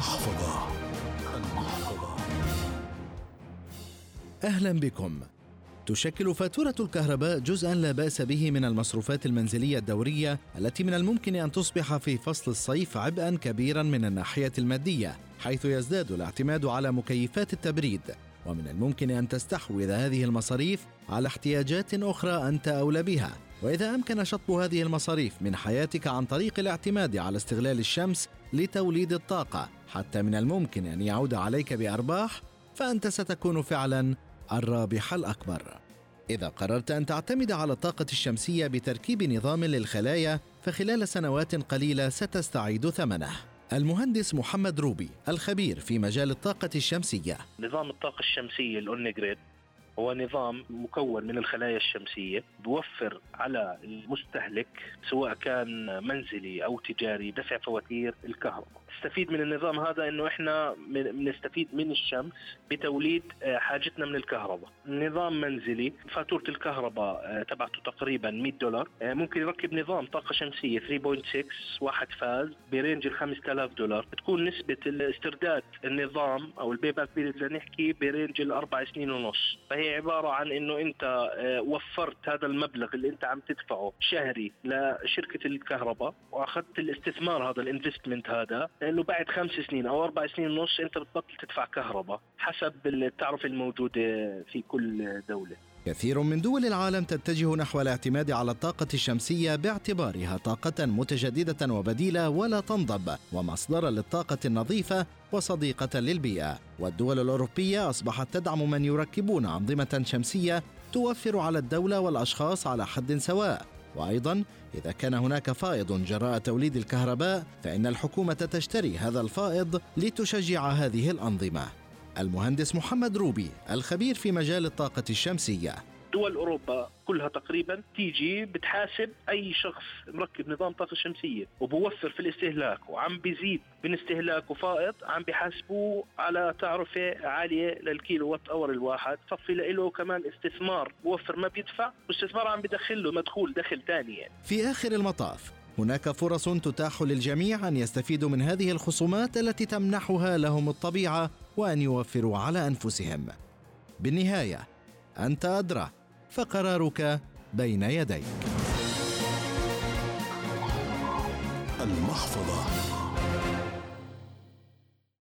المحفظة. المحفظة. أهلا بكم. تشكل فاتورة الكهرباء جزءا لا بأس به من المصروفات المنزلية الدورية التي من الممكن أن تصبح في فصل الصيف عبئا كبيرا من الناحية المادية حيث يزداد الاعتماد على مكيفات التبريد. ومن الممكن أن تستحوذ هذه المصاريف على احتياجات أخرى أنت أولى بها. وإذا أمكن شطب هذه المصاريف من حياتك عن طريق الاعتماد على استغلال الشمس لتوليد الطاقة حتى من الممكن أن يعود عليك بأرباح فأنت ستكون فعلا الرابح الأكبر. إذا قررت أن تعتمد على الطاقة الشمسية بتركيب نظام للخلايا فخلال سنوات قليلة ستستعيد ثمنه. المهندس محمد روبي الخبير في مجال الطاقة الشمسية. نظام الطاقة الشمسية ال on-grid هو نظام مكون من الخلايا الشمسية بوفر على المستهلك سواء كان منزلي أو تجاري دفع فواتير الكهرباء. نستفيد من النظام هذا إنه إحنا بنستفيد من الشمس بتوليد آه، حاجتنا من الكهرباء. نظام منزلي فاتورة الكهرباء آه، تبعته تقريبا 100 دولار. آه، ممكن يركب نظام طاقة شمسية 3.6 واحد phase ب range ال 5000 دولار. بتكون نسبة الاسترداد النظام أو ال payback period لنحكي ب range الأربع سنين ونص. فهي عبارة عن إنه أنت وفرت هذا المبلغ اللي أنت عم تدفعه شهري لشركة الكهرباء وأخذت الاستثمار هذا ال investment هذا لأنه بعد خمس سنين أو أربع سنين ونص أنت بتبطل تدفع كهرباء حسب التعرفة الموجودة في كل دولة. كثير من دول العالم تتجه نحو الاعتماد على الطاقة الشمسية باعتبارها طاقة متجددة وبديلة ولا تنضب ومصدرا للطاقة النظيفة وصديقة للبيئة. والدول الأوروبية أصبحت تدعم من يركبون أنظمة شمسية توفر على الدولة والأشخاص على حد سواء. وأيضا إذا كان هناك فائض جراء توليد الكهرباء فإن الحكومة تشتري هذا الفائض لتشجع هذه الأنظمة. المهندس محمد روبي الخبير في مجال الطاقة الشمسية دول أوروبا كلها تقريبا تيجي بتحاسب أي شخص مركب نظام طاقة شمسية وبوفر في الاستهلاك وعم بيزيد من استهلاكه فائض عم بيحاسبوه على تعرفة عالية لل kilowatt hour الواحد صفي له كمان استثمار بوفر ما بيدفع واستثمار عم بدخل له مدخول دخل ثاني يعني. في آخر المطاف هناك فرص تتاح للجميع أن يستفيدوا من هذه الخصومات التي تمنحها لهم الطبيعة وأن يوفروا على أنفسهم. بالنهاية أنت أدرى فقرارك بين يديك. المحفظة.